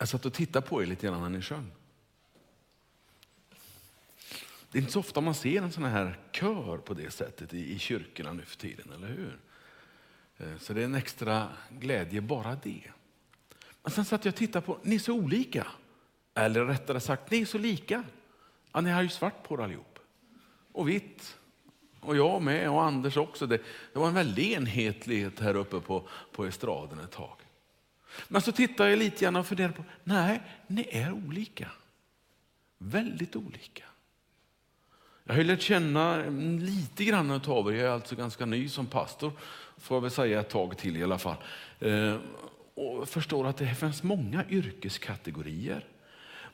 Jag satt och tittade på er lite grann när ni sjöng. Det är inte så ofta man ser en sån här kör på det sättet i, i kyrkorna nu för tiden, eller hur? Eh, så det är en extra glädje bara det. Men sen satt jag och tittade på, ni är så olika. Eller rättare sagt, ni är så lika. Ja, ni har ju svart på er allihop. Och vitt. Och jag med och Anders också. Det, det var en väldig enhetlighet här uppe på, på estraden ett tag. Men så tittar jag lite grann och funderar på, nej, ni är olika. Väldigt olika. Jag har lärt känna lite grann av er, jag är alltså ganska ny som pastor, får jag väl säga ett tag till i alla fall. Eh, och förstår att det finns många yrkeskategorier,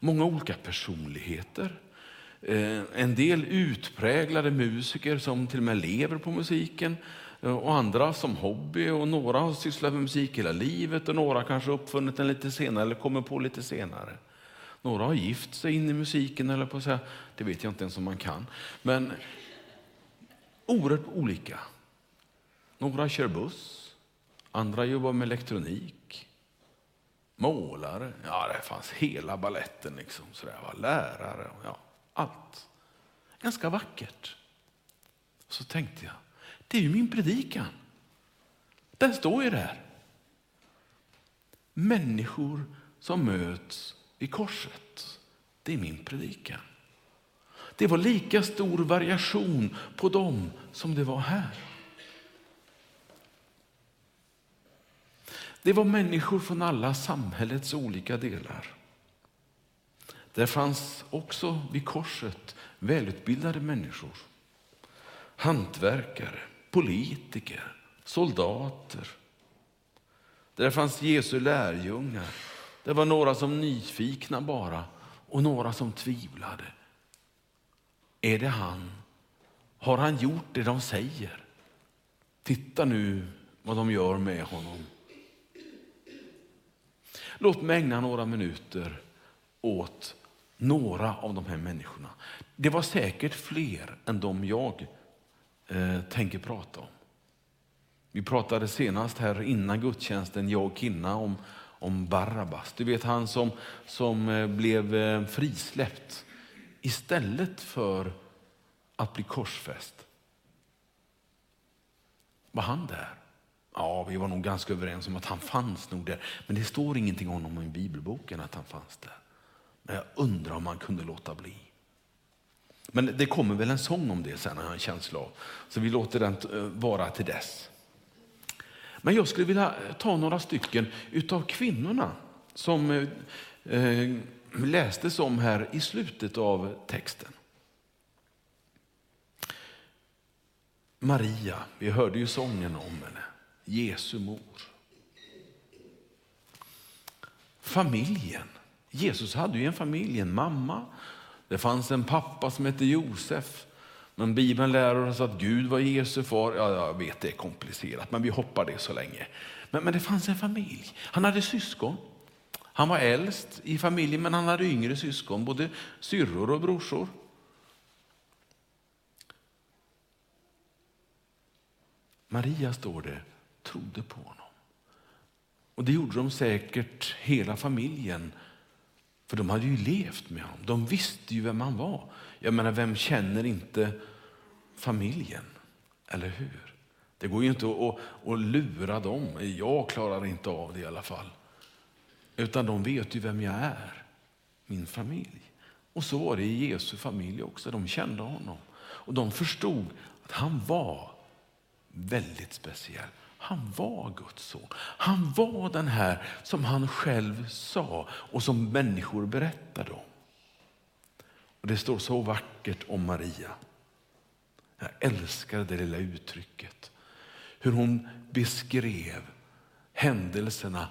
många olika personligheter. Eh, en del utpräglade musiker som till och med lever på musiken Eh, och andra som hobby och några har sysslat med musik hela livet och några kanske uppfunnit den lite senare eller kommer på lite senare. Några har gift sig in i musiken, eller på att säga. det vet jag inte ens om man kan. Men oerhört olika. Några kör buss, andra jobbar med elektronik, målare, ja det fanns hela balletten liksom, så där var lärare, ja, allt. Ganska vackert. Så tänkte jag, det är ju min predikan. Den står ju där. Människor som möts i korset. Det är min predikan. Det var lika stor variation på dem som det var här. Det var människor från alla samhällets olika delar. Där fanns också vid korset välutbildade människor. Hantverkare, politiker, soldater. Där fanns Jesu lärjungar det var några som nyfikna bara och några som tvivlade. Är det han? Har han gjort det de säger? Titta nu vad de gör med honom. Låt mig ägna några minuter åt några av de här människorna. Det var säkert fler än de jag eh, tänker prata om. Vi pratade senast här innan gudstjänsten, jag och Kinna, om om Barabbas. Du vet han som, som eh, blev eh, frisläppt istället för att bli korsfäst. Var han där? Ja, vi var nog ganska överens om att han fanns nog där. Men det står ingenting om honom i bibelboken att han fanns där. Men jag undrar om han kunde låta bli. Men det kommer väl en sång om det sen, har jag en känsla av. Så vi låter den eh, vara till dess. Men jag skulle vilja eh, ta några stycken utav kvinnorna som eh, lästes om här i slutet av texten. Maria, vi hörde ju sången om henne, Jesu mor. Familjen. Jesus hade ju en familj, en mamma. Det fanns en pappa som hette Josef. Men Bibeln lär oss att Gud var Jesu far. Ja, jag vet det är komplicerat, men vi hoppar det så länge. Men, men det fanns en familj. Han hade syskon. Han var äldst i familjen, men han hade yngre syskon, både syrror och brorsor. Maria, står det, trodde på honom. Och det gjorde de säkert hela familjen. För de hade ju levt med honom. De visste ju vem han var. Jag menar, vem känner inte familjen? Eller hur? Det går ju inte att, att, lura dem. Jag klarar inte av det i alla fall. Utan de vet ju vem jag är, min familj. Och så var det i Jesu familj också. De kände honom. Och de förstod att han var väldigt speciell. Han var Guds son. Han var den här som han själv sa och som människor berättade om. Och Det står så vackert om Maria. Jag älskar det lilla uttrycket. Hur hon beskrev händelserna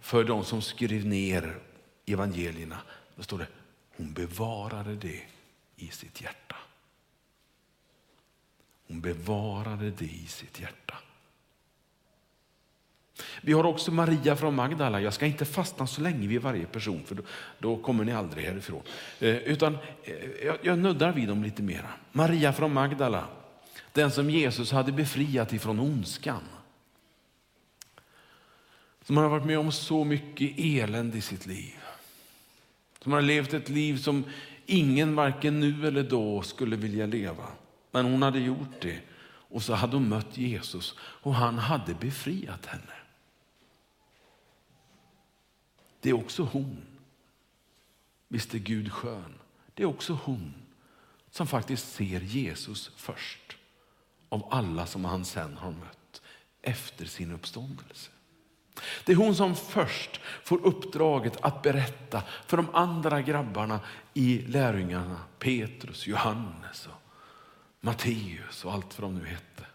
för de som skrev ner evangelierna. Då står det, hon bevarade det i sitt hjärta. Hon bevarade det i sitt hjärta. Vi har också Maria från Magdala. Jag ska inte fastna så länge vid varje person för då, då kommer ni aldrig härifrån. Eh, utan eh, jag, jag nuddar vid dem lite mera. Maria från Magdala, den som Jesus hade befriat ifrån ondskan. som har varit med om så mycket elände i sitt liv. Som har levt ett liv som ingen, varken nu eller då, skulle vilja leva. Men hon hade gjort det och så hade hon mött Jesus och han hade befriat henne. Det är också hon. Visst är Gud skön. Det är också hon som faktiskt ser Jesus först av alla som han sen har mött efter sin uppståndelse. Det är hon som först får uppdraget att berätta för de andra grabbarna i lärjungarna, Petrus, Johannes och Matteus och allt vad de nu hette.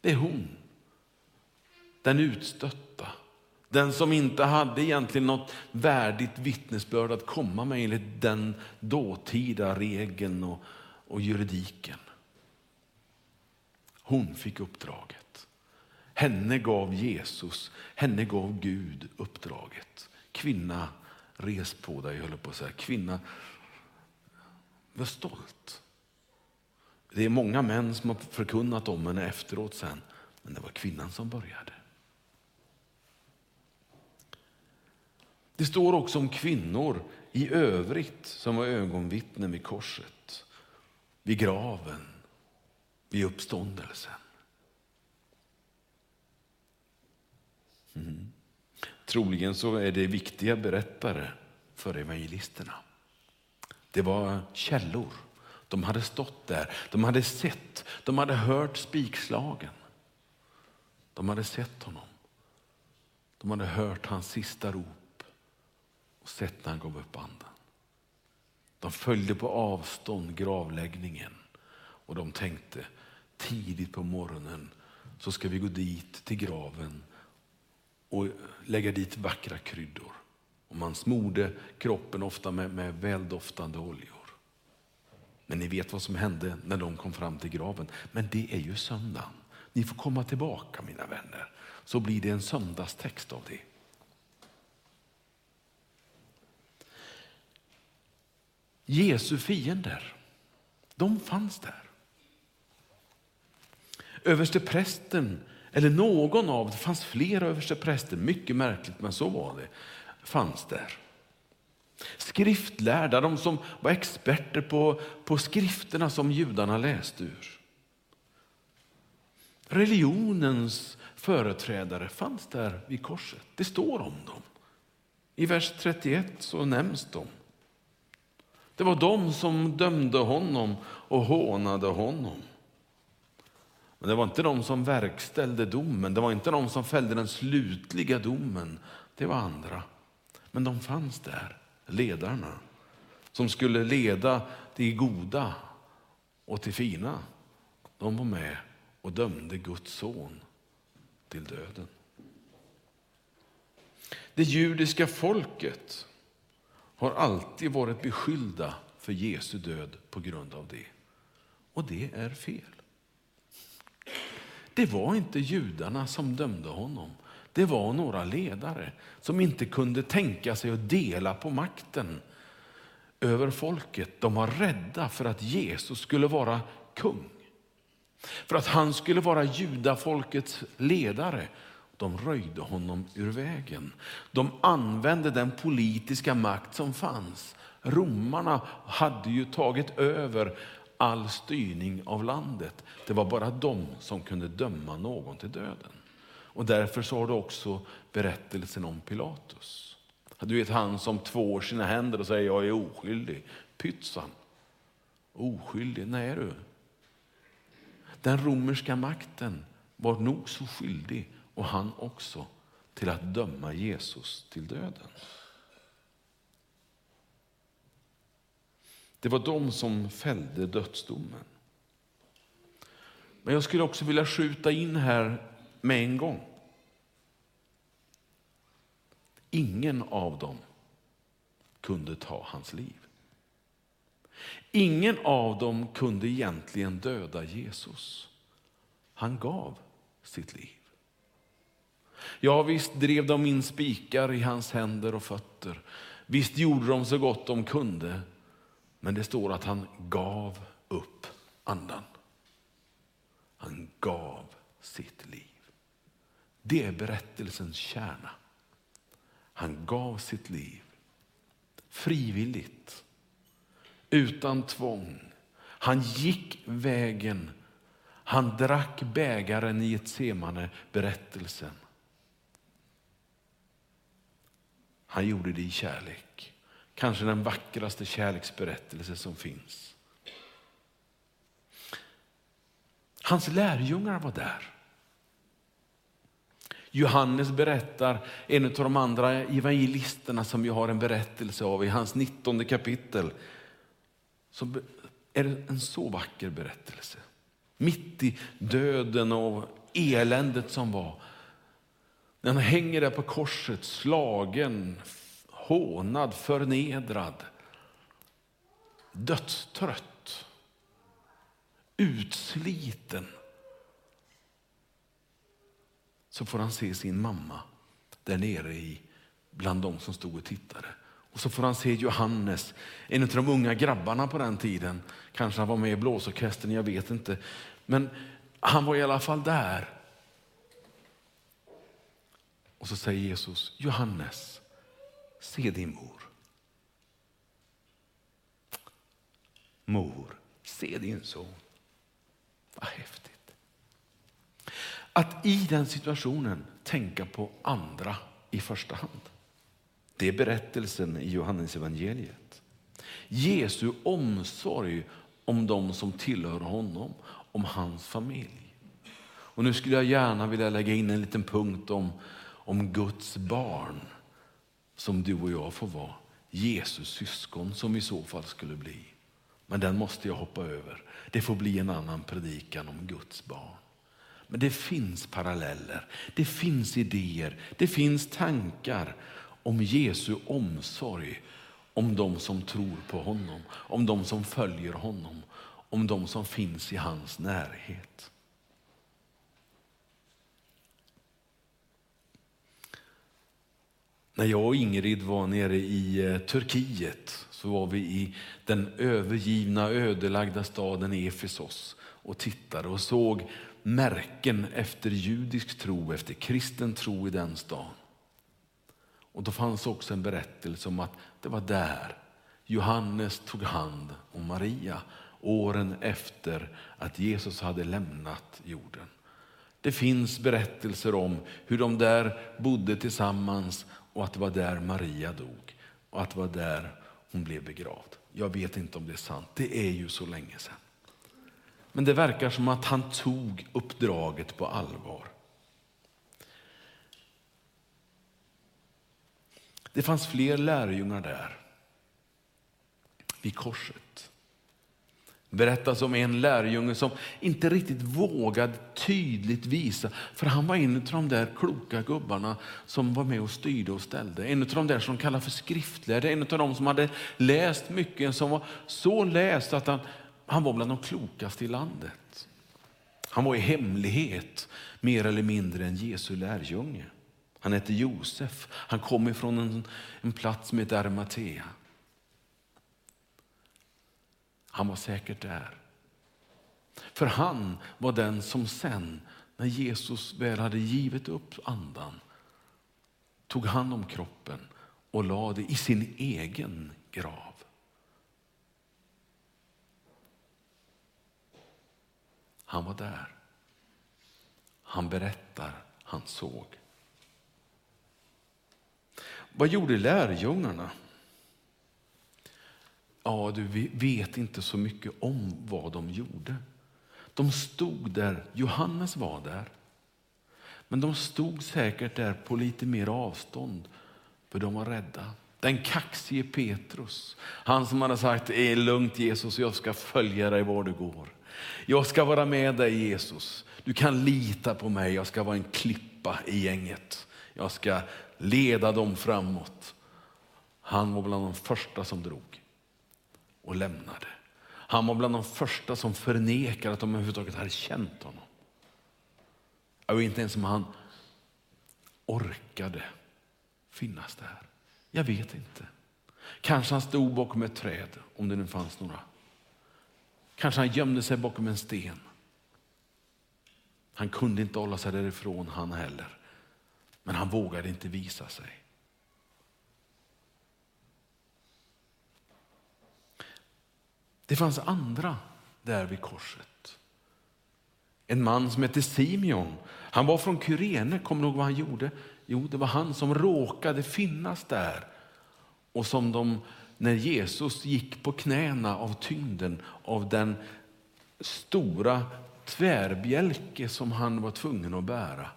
Det är hon, den utstötta, den som inte hade egentligen något värdigt vittnesbörd att komma med enligt den dåtida regeln och, och juridiken. Hon fick uppdraget. Henne gav Jesus, henne gav Gud uppdraget. Kvinna, res på dig, höll på att säga. Kvinna, var stolt. Det är många män som har förkunnat om henne efteråt sen, men det var kvinnan som började. Det står också om kvinnor i övrigt som var ögonvittnen vid korset, vid graven, vid uppståndelsen. Mm. Troligen så är det viktiga berättare för evangelisterna. Det var källor. De hade stått där, de hade sett, de hade hört spikslagen. De hade sett honom. De hade hört hans sista rop och sett när han gav upp andan. De följde på avstånd gravläggningen och de tänkte tidigt på morgonen så ska vi gå dit till graven och lägga dit vackra kryddor. Och man smorde kroppen ofta med, med väldoftande oljor. Men ni vet vad som hände när de kom fram till graven. Men det är ju söndagen. Ni får komma tillbaka mina vänner. Så blir det en söndagstext av det. Jesu fiender, de fanns där. Överste prästen, eller någon av, det fanns flera överste präster, mycket märkligt men så var det, fanns där. Skriftlärda, de som var experter på, på skrifterna som judarna läste ur. Religionens företrädare fanns där vid korset. Det står om dem. I vers 31 så nämns de. Det var de som dömde honom och hånade honom. Men det var inte de som verkställde domen, det var inte de som fällde den slutliga domen. Det var andra. Men de fanns där ledarna som skulle leda till goda och till fina. De var med och dömde Guds son till döden. Det judiska folket har alltid varit beskyllda för Jesu död på grund av det. Och det är fel. Det var inte judarna som dömde honom det var några ledare som inte kunde tänka sig att dela på makten över folket. De var rädda för att Jesus skulle vara kung. För att han skulle vara judafolkets ledare. De röjde honom ur vägen. De använde den politiska makt som fanns. Romarna hade ju tagit över all styrning av landet. Det var bara de som kunde döma någon till döden. Och därför så har du också berättelsen om Pilatus. Du vet han som tvår sina händer och säger jag är oskyldig. Pytsan. Oskyldig? Nej du. Den romerska makten var nog så skyldig, och han också, till att döma Jesus till döden. Det var de som fällde dödsdomen. Men jag skulle också vilja skjuta in här med en gång. Ingen av dem kunde ta hans liv. Ingen av dem kunde egentligen döda Jesus. Han gav sitt liv. Ja, visst drev de in spikar i hans händer och fötter. Visst gjorde de så gott de kunde. Men det står att han gav upp andan. Han gav sitt liv. Det är berättelsens kärna. Han gav sitt liv frivilligt, utan tvång. Han gick vägen. Han drack bägaren i ett semane berättelsen. Han gjorde det i kärlek. Kanske den vackraste kärleksberättelse som finns. Hans lärjungar var där. Johannes berättar, en av de andra evangelisterna som vi har en berättelse av i hans 19 kapitel. Så är det en så vacker berättelse. Mitt i döden och eländet som var. När han hänger där på korset, slagen, hånad, förnedrad, dödstrött, utsliten så får han se sin mamma där nere i, bland de som stod och tittade. Och så får han se Johannes, en av de unga grabbarna på den tiden. Kanske han var med i blåsorkestern, jag vet inte. Men han var i alla fall där. Och så säger Jesus, Johannes, se din mor. Mor, se din son. Vad häftigt. Att i den situationen tänka på andra i första hand. Det är berättelsen i Johannes evangeliet. Jesu omsorg om de som tillhör honom, om hans familj. Och nu skulle jag gärna vilja lägga in en liten punkt om, om Guds barn som du och jag får vara. Jesus syskon som i så fall skulle bli. Men den måste jag hoppa över. Det får bli en annan predikan om Guds barn. Men det finns paralleller, det finns idéer, det finns tankar om Jesu omsorg om de som tror på honom, om de som följer honom, om de som finns i hans närhet. När jag och Ingrid var nere i eh, Turkiet så var vi i den övergivna ödelagda staden Efesos och tittade och såg märken efter judisk tro, efter kristen tro i den stan. Och då fanns också en berättelse om att det var där Johannes tog hand om Maria åren efter att Jesus hade lämnat jorden. Det finns berättelser om hur de där bodde tillsammans och att det var där Maria dog och att det var där hon blev begravd. Jag vet inte om det är sant, det är ju så länge sedan. Men det verkar som att han tog uppdraget på allvar. Det fanns fler lärjungar där, vid korset. Berättas om en lärjunge som inte riktigt vågade tydligt visa, för han var en av de där kloka gubbarna som var med och styrde och ställde. En av de där som kallas för skriftlärde, en av de som hade läst mycket, som var så läst att han han var bland de klokaste i landet. Han var i hemlighet mer eller mindre en Jesu lärjunge. Han hette Josef. Han kom ifrån en, en plats som heter Arimatea. Han var säkert där. För han var den som sen, när Jesus väl hade givit upp andan, tog hand om kroppen och lade det i sin egen grav. Han var där. Han berättar, han såg. Vad gjorde lärjungarna? Ja, du vet inte så mycket om vad de gjorde. De stod där, Johannes var där. Men de stod säkert där på lite mer avstånd, för de var rädda. Den kaxige Petrus, han som hade sagt, det är lugnt Jesus, jag ska följa dig var du går. Jag ska vara med dig Jesus. Du kan lita på mig. Jag ska vara en klippa i gänget. Jag ska leda dem framåt. Han var bland de första som drog och lämnade. Han var bland de första som förnekade att de överhuvudtaget hade känt honom. Och inte ens om han orkade finnas där. Jag vet inte. Kanske han stod bakom ett träd, om det nu fanns några. Kanske han gömde sig bakom en sten. Han kunde inte hålla sig därifrån han heller. Men han vågade inte visa sig. Det fanns andra där vid korset. En man som hette Simeon. Han var från Kyrene. Kommer du ihåg vad han gjorde? Jo, det var han som råkade finnas där och som de, när Jesus gick på knäna av tyngden av den stora tvärbjälke som han var tvungen att bära,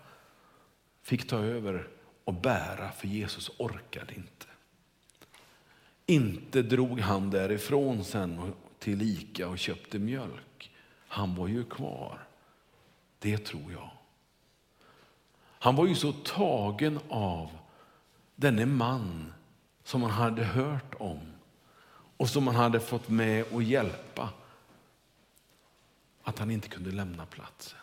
fick ta över och bära för Jesus orkade inte. Inte drog han därifrån sen till Ica och köpte mjölk. Han var ju kvar. Det tror jag. Han var ju så tagen av denne man som han hade hört om och som han hade fått med och hjälpa att han inte kunde lämna platsen.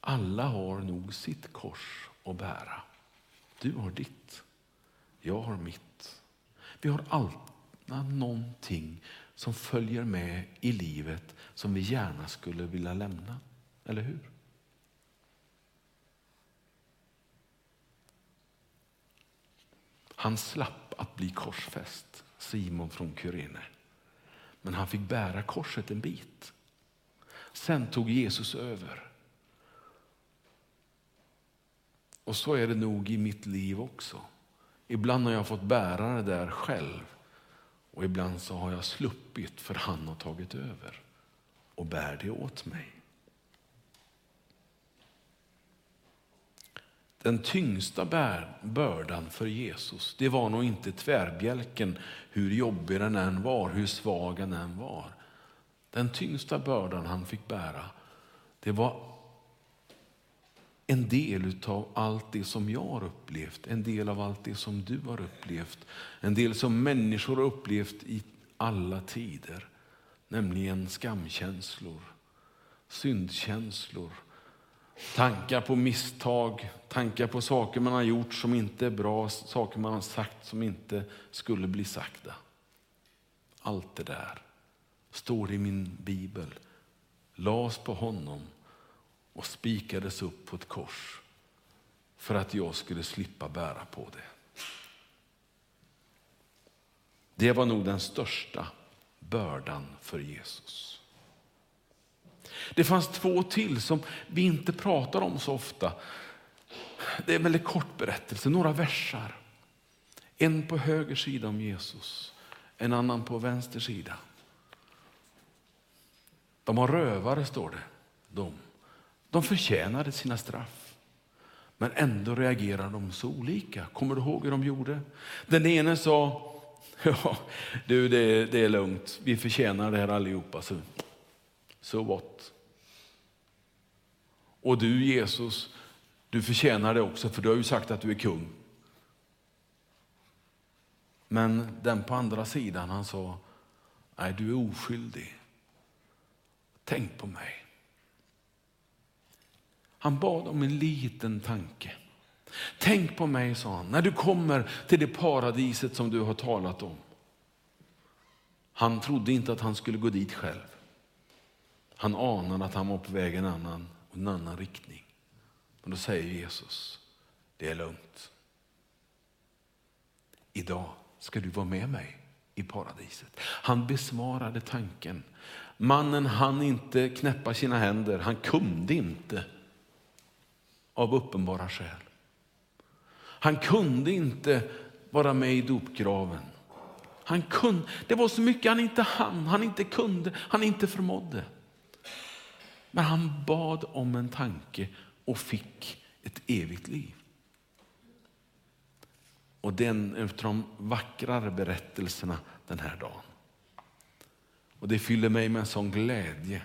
Alla har nog sitt kors att bära. Du har ditt, jag har mitt. Vi har alla någonting som följer med i livet som vi gärna skulle vilja lämna. Eller hur? Han slapp att bli korsfäst, Simon från Kyrene. Men han fick bära korset en bit. Sen tog Jesus över. Och så är det nog i mitt liv också. Ibland har jag fått bära det där själv och ibland så har jag sluppit för han har tagit över och bär det åt mig. Den tyngsta bördan för Jesus, det var nog inte tvärbjälken, hur jobbig den än var, hur svag den än var. Den tyngsta bördan han fick bära, det var en del av allt det som jag har upplevt, en del av allt det som du har upplevt, en del som människor har upplevt i alla tider, nämligen skamkänslor, syndkänslor, tankar på misstag, tankar på saker man har gjort som inte är bra, saker man har sagt som inte skulle bli sagda. Allt det där står i min bibel, las på honom och spikades upp på ett kors för att jag skulle slippa bära på det. Det var nog den största bördan för Jesus. Det fanns två till som vi inte pratar om så ofta. Det är en väldigt kort berättelse, några versar. En på höger sida om Jesus, en annan på vänster sida. De var rövare, står det. De. De förtjänade sina straff. Men ändå reagerar de så olika. Kommer du ihåg hur de gjorde? Den ene sa, ja, du det, det är lugnt, vi förtjänar det här allihopa. Så, so what? Och du Jesus, du förtjänar det också för du har ju sagt att du är kung. Men den på andra sidan han sa, nej du är oskyldig. Tänk på mig. Han bad om en liten tanke. Tänk på mig, sa han, när du kommer till det paradiset som du har talat om. Han trodde inte att han skulle gå dit själv. Han anade att han var på väg en annan, en annan riktning. Men då säger Jesus, det är lugnt. Idag ska du vara med mig i paradiset. Han besvarade tanken. Mannen hann inte knäppa sina händer, han kunde inte av uppenbara skäl. Han kunde inte vara med i dopgraven. Han kunde, det var så mycket han inte hann, han inte kunde, han inte förmådde. Men han bad om en tanke och fick ett evigt liv. Och den är av de vackrare berättelserna den här dagen. Och det fyller mig med en sån glädje.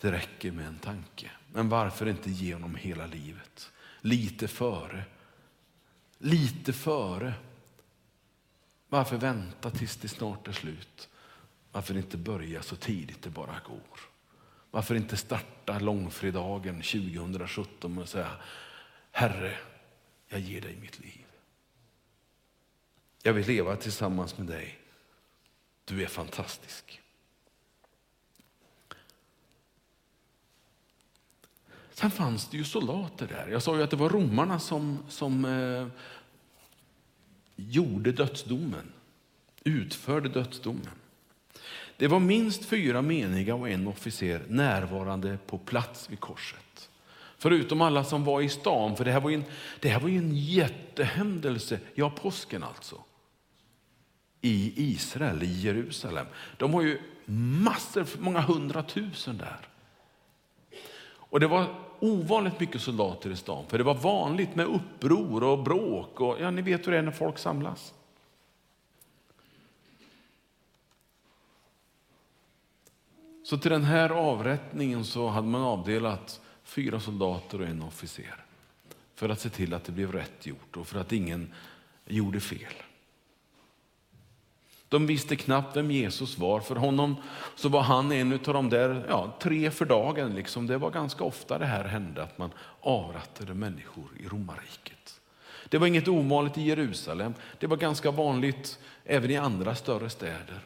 Det räcker med en tanke. Men varför inte ge honom hela livet? Lite före. Lite före. Varför vänta tills det snart är slut? Varför inte börja så tidigt det bara går? Varför inte starta långfredagen 2017 och säga Herre, jag ger dig mitt liv. Jag vill leva tillsammans med dig. Du är fantastisk. Sen fanns det ju soldater där. Jag sa ju att det var romarna som, som eh, gjorde dödsdomen, utförde dödsdomen. Det var minst fyra meniga och en officer närvarande på plats vid korset. Förutom alla som var i stan, för det här var ju en, det här var en jättehändelse, ja påsken alltså, i Israel, i Jerusalem. De har ju massor, många hundratusen där. Och det var ovanligt mycket soldater i stan, för det var vanligt med uppror och bråk. Och, ja, ni vet hur det är när folk samlas. Så till den här avrättningen så hade man avdelat fyra soldater och en officer för att se till att det blev rätt gjort och för att ingen gjorde fel. De visste knappt vem Jesus var. För honom så var han en av de där ja, tre för dagen. Liksom. Det var ganska ofta det här hände, att man avrättade människor i romarriket. Det var inget ovanligt i Jerusalem. Det var ganska vanligt även i andra större städer.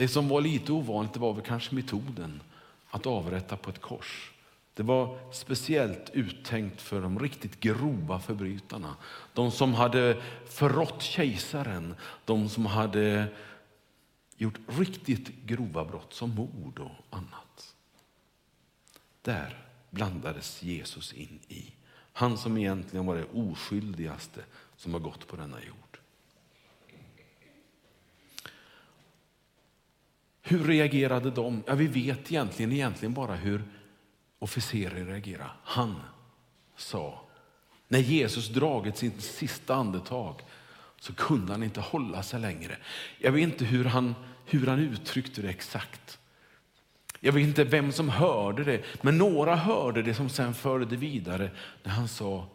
Det som var lite ovanligt var väl kanske metoden att avrätta på ett kors. Det var speciellt uttänkt för de riktigt grova förbrytarna. De som hade förrått kejsaren, de som hade gjort riktigt grova brott som mord och annat. Där blandades Jesus in i. Han som egentligen var det oskyldigaste som har gått på denna jord. Hur reagerade de? Ja, vi vet egentligen, egentligen bara hur officeren reagerade. Han sa, när Jesus dragit sitt sista andetag så kunde han inte hålla sig längre. Jag vet inte hur han, hur han uttryckte det exakt. Jag vet inte vem som hörde det, men några hörde det som sen förde det vidare när han sa,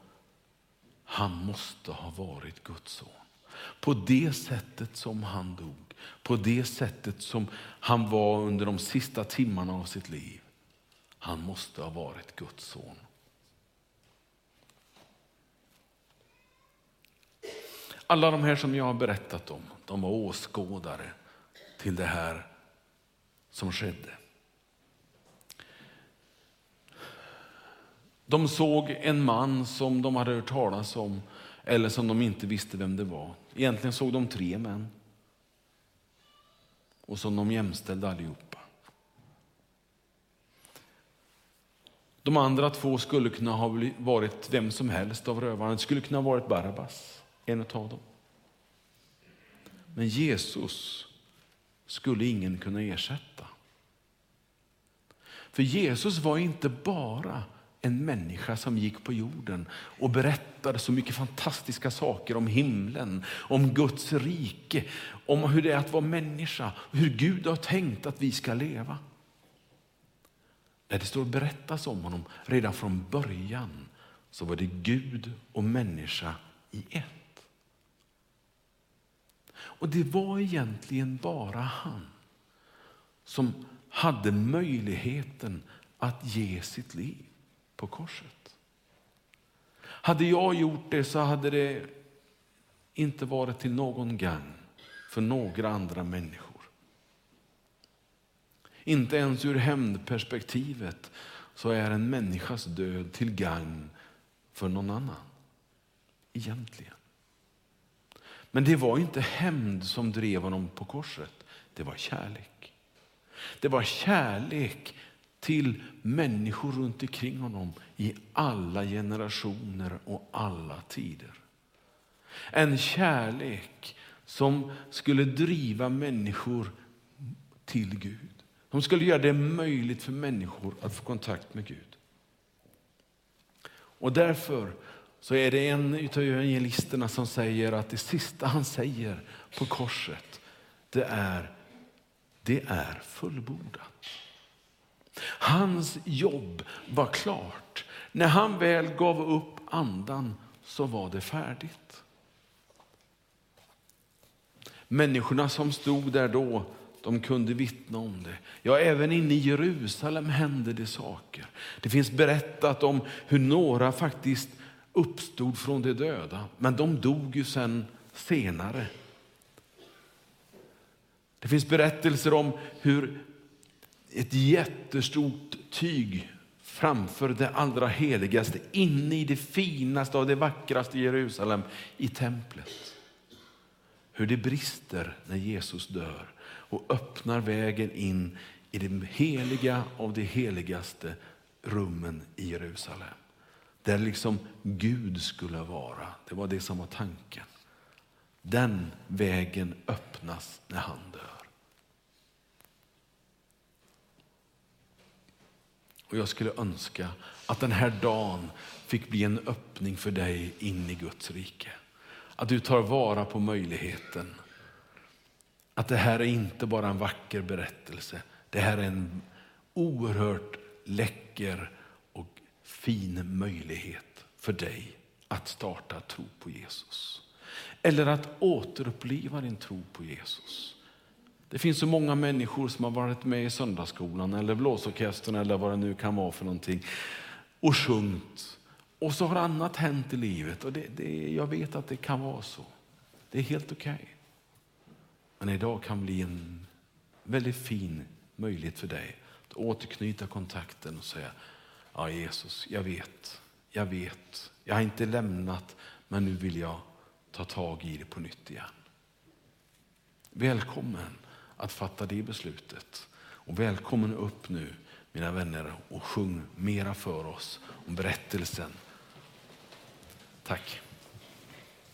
han måste ha varit Guds son. På det sättet som han dog, på det sättet som han var under de sista timmarna av sitt liv. Han måste ha varit Guds son. Alla de här som jag har berättat om, de var åskådare till det här som skedde. De såg en man som de hade hört talas om eller som de inte visste vem det var. Egentligen såg de tre män och som de jämställde allihopa. De andra två skulle kunna ha varit vem som helst av rövarna. Det skulle kunna ha varit Barabbas, en av dem. Men Jesus skulle ingen kunna ersätta. För Jesus var inte bara en människa som gick på jorden och berättade så mycket fantastiska saker om himlen, om Guds rike, om hur det är att vara människa, hur Gud har tänkt att vi ska leva. När det står berättas om honom redan från början så var det Gud och människa i ett. Och det var egentligen bara han som hade möjligheten att ge sitt liv på korset. Hade jag gjort det så hade det inte varit till någon gang för några andra människor. Inte ens ur hämndperspektivet så är en människas död till gagn för någon annan. Egentligen. Men det var inte hämnd som drev honom på korset. Det var kärlek. Det var kärlek till människor runt omkring honom i alla generationer och alla tider. En kärlek som skulle driva människor till Gud. Som skulle göra det möjligt för människor att få kontakt med Gud. Och därför så är det en av evangelisterna som säger att det sista han säger på korset, det är det är fullbordat. Hans jobb var klart. När han väl gav upp andan så var det färdigt. Människorna som stod där då de kunde vittna om det. Ja, även inne i Jerusalem hände det saker. Det finns berättat om hur några faktiskt uppstod från de döda, men de dog ju sen senare. Det finns berättelser om hur ett jättestort tyg framför det allra heligaste, inne i det finaste och det vackraste Jerusalem, i templet. Hur det brister när Jesus dör och öppnar vägen in i det heliga av de heligaste rummen i Jerusalem. Där liksom Gud skulle vara. Det var det som var tanken. Den vägen öppnas när han dör. Och Jag skulle önska att den här dagen fick bli en öppning för dig in i Guds rike. Att du tar vara på möjligheten. Att det här är inte bara en vacker berättelse. Det här är en oerhört läcker och fin möjlighet för dig att starta tro på Jesus. Eller att återuppliva din tro på Jesus. Det finns så många människor som har varit med i söndagsskolan eller blåsorkestern eller vad det nu kan vara för någonting och sjungit. Och så har annat hänt i livet och det, det, jag vet att det kan vara så. Det är helt okej. Okay. Men idag kan bli en väldigt fin möjlighet för dig att återknyta kontakten och säga Ja Jesus, jag vet, jag vet, jag har inte lämnat men nu vill jag ta tag i det på nytt igen. Välkommen att fatta det beslutet. Och välkommen upp nu mina vänner och sjung mera för oss om berättelsen. Tack.